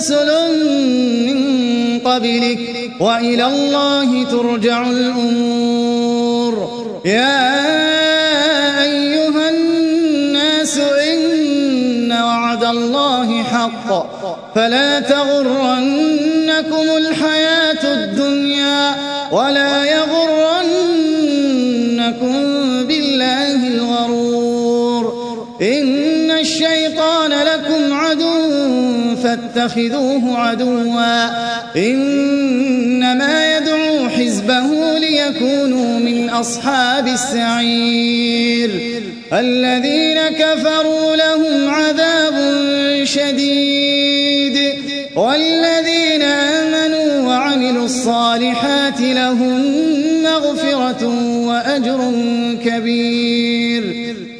رسل من قبلك وإلى الله ترجع الأمور. يا أيها الناس إن وعد الله حق. فلا تغرنكم الحياة الدنيا ولا يغرنكم الشيطان لكم عدو فاتخذوه عدوا. إنما يدعو حزبه ليكونوا من أصحاب السعير. الذين كفروا لهم عذاب شديد. والذين آمنوا وعملوا الصالحات لهم مغفرة وأجر كبير.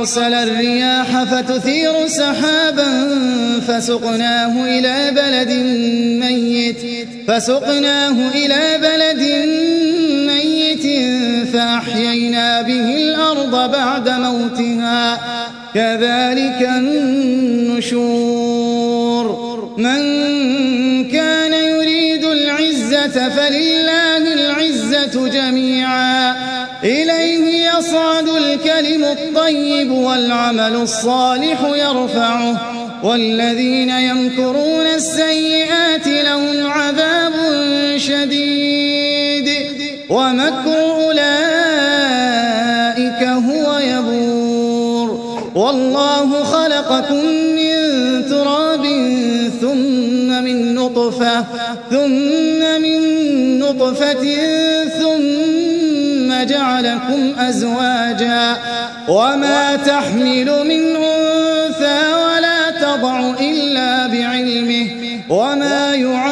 أرسل الرياح فتثير سحابا فسقناه إلى بلد ميت فسقناه إلى بلد ميت فأحيينا به الأرض بعد موتها. كذلك النشور. من كان يريد العزة فلله العزة جميعا. إليه يصعد الكلم الطيب والعمل الصالح يرفعه. والذين يمكرون السيئات لهم عذاب شديد. ومكر أولئك هو يبور. والله خلقكم من تراب ثم من نطفة ثم من نطفة جعلكم أزواجا وما تحمل من أنثى ولا تضع إلا بعلمه وما يعمر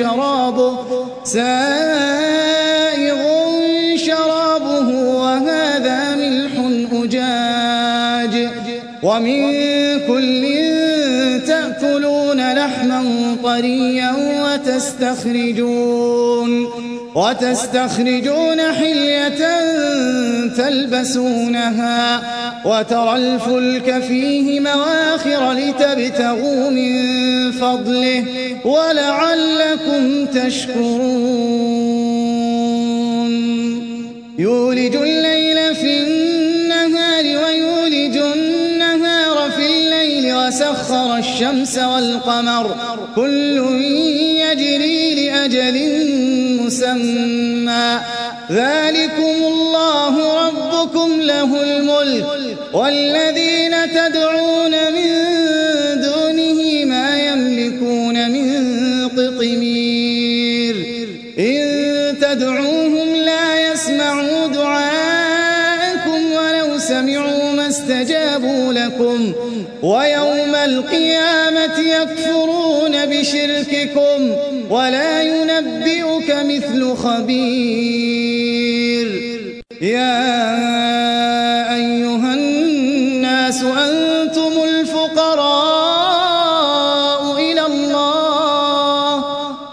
شرابه سائغ شرابه وهذا ملح أجاج. ومن كل تأكلون لحما طريا وتستخرجون. وتستخرجون حلية تلبسونها وترى الفلك فيه مواخر لتبتغوا من فضله ولعلكم تشكرون. يولج الليل في النهار ويولج النهار في الليل وسخر الشمس والقمر. كل يجري لأجل مسمى. ذلكم الله ربكم له الملك والذين تدعون من دونه ما يملكون من قطمير. إن تدعوهم لا يسمعوا دعاءكم ولو سمعوا ما استجابوا لكم. ويوم القيامة يكفرون بشرككم ولا ينبئك مثل خبير. يا أيها الناس أنتم الفقراء إلى الله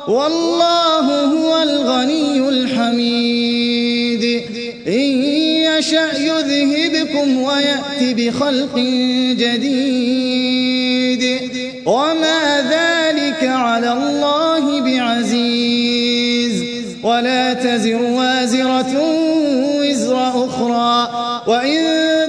والله هو الغني الحميد. إن يشأ يذهبكم ويأتي بخلق جديد.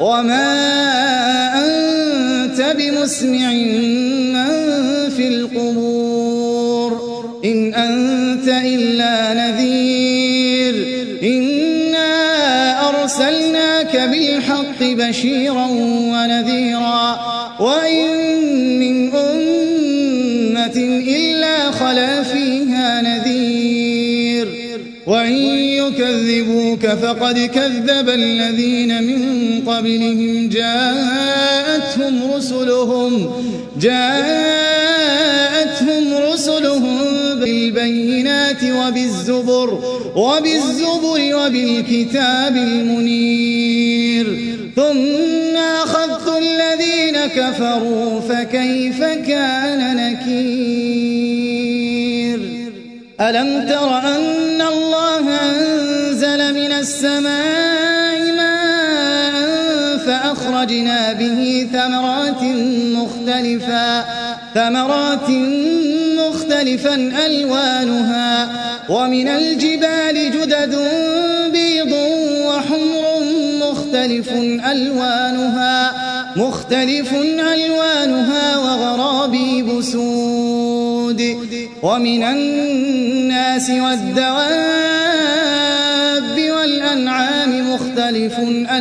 وما أنت بمسمع من في القبور إن أنت إلا نذير إنا أرسلناك بالحق بشيرا ونذيرا وإن وإن يكذبوك فقد كذب الذين من قبلهم جاءتهم رسلهم جاءتهم رسلهم بالبينات وبالزبر وبالزبر وبالكتاب المنير ثم أخذت الذين كفروا فكيف كان نكير ألم تر أن السماء ماء فأخرجنا به ثمرات مختلفا ثمرات مختلفا ألوانها ومن الجبال جدد بيض وحمر مختلف ألوانها مختلف ألوانها وغرابيب سود ومن الناس والدواب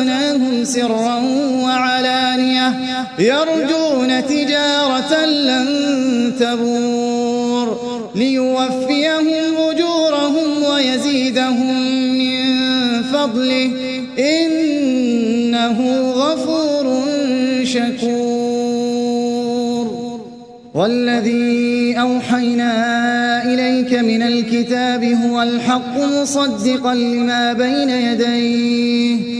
رزقناهم سرا وعلانية يرجون تجارة لن تبور ليوفيهم أجورهم ويزيدهم من فضله إنه غفور شكور. والذي أوحينا إليك من الكتاب هو الحق مصدقا لما بين يديه.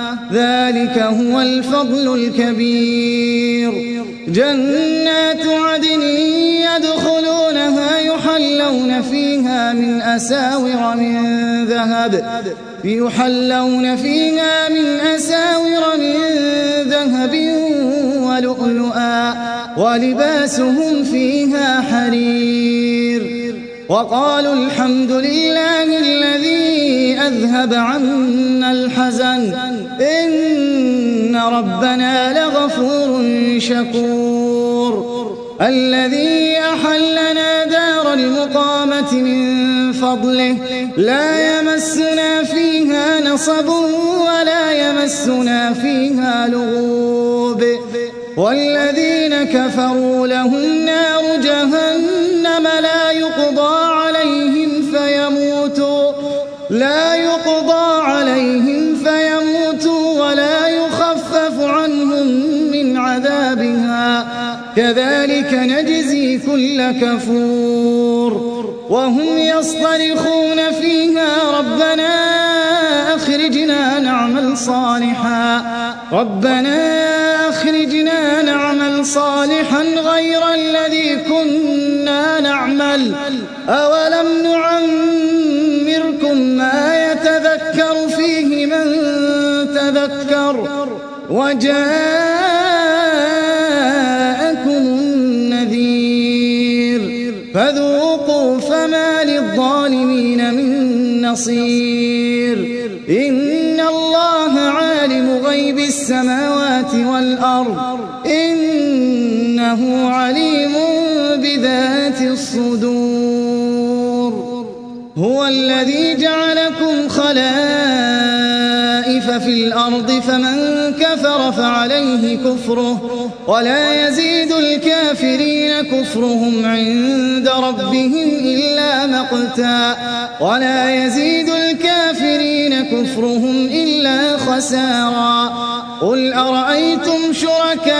ذلك هو الفضل الكبير. جنات عدن يدخلونها يحلون فيها من أساور من ذهب يحلون فيها من أساور من ذهب ولؤلؤا ولباسهم فيها حرير. وقالوا الحمد لله الذي أذهب عنا الحزن. إن ربنا لغفور شكور. الذي أحلنا دار المقامة من فضله لا يمسنا فيها نصب ولا يمسنا فيها لغوب. والذين كفروا لهم نار جهنم لا يقضى عليهم فيموتوا. لا يقضى عليهم كذلك نجزي كل كفور وهم يصطرخون فيها ربنا أخرجنا نعمل صالحا ربنا أخرجنا نعمل صالحا غير الذي كنا نعمل أولم نعمركم ما يتذكر فيه من تذكر وجاءكم نصير. إن الله عالم غيب السماوات والأرض. إنه عليم بذات الصدور. هو الذي جعلكم خلائف في الأرض فمن كفر فعليه كفره. ولا يزيد الكافرين كفرهم عند ربهم إلا مقتا ولا يزيد الكافرين كفرهم إلا خسارا. قل أرأيتم شركاءكم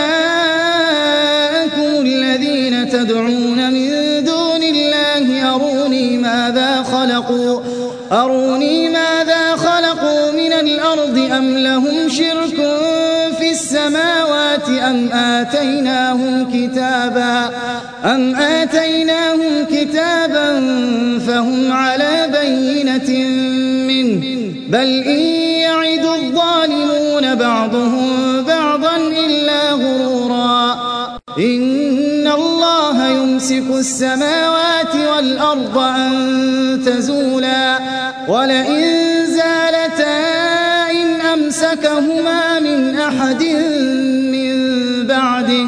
الذين تدعون من دون الله؟ أروني ماذا خلقوا؟ أروني ماذا خلقوا من الأرض أم لهم شرك في السماوات أم آتيناهم كتابا؟ أم آتيناهم كتابا فهم على بينة منه بل إن يعد الظالمون بعضهم بعضا إلا غرورا إن الله يمسك السماوات والأرض أن تزولا ولئن زالتا إن أمسكهما من أحد من بعده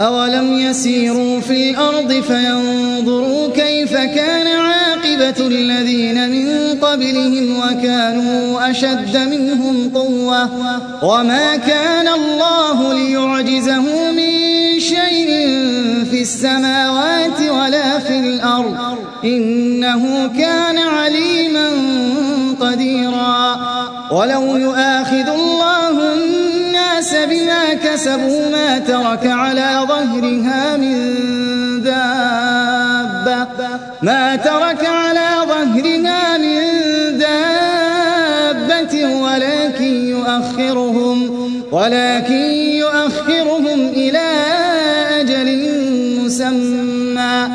أولم يسيروا في الأرض فينظروا كيف كان عاقبة الذين من قبلهم وكانوا أشد منهم قوة وما كان الله ليعجزه من شيء في السماوات ولا في الأرض إنه كان عليما قديرا ولو يؤاخذ الله بما كسبوا ما ترك على ظهرها من دابة. ما ترك على ظهرها من دابة ولكن يؤخرهم ولكن يؤخرهم إلى أجل مسمى.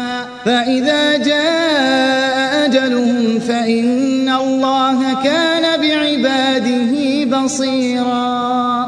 فإذا جاء أجلهم فإن الله كان بعباده بصيراً.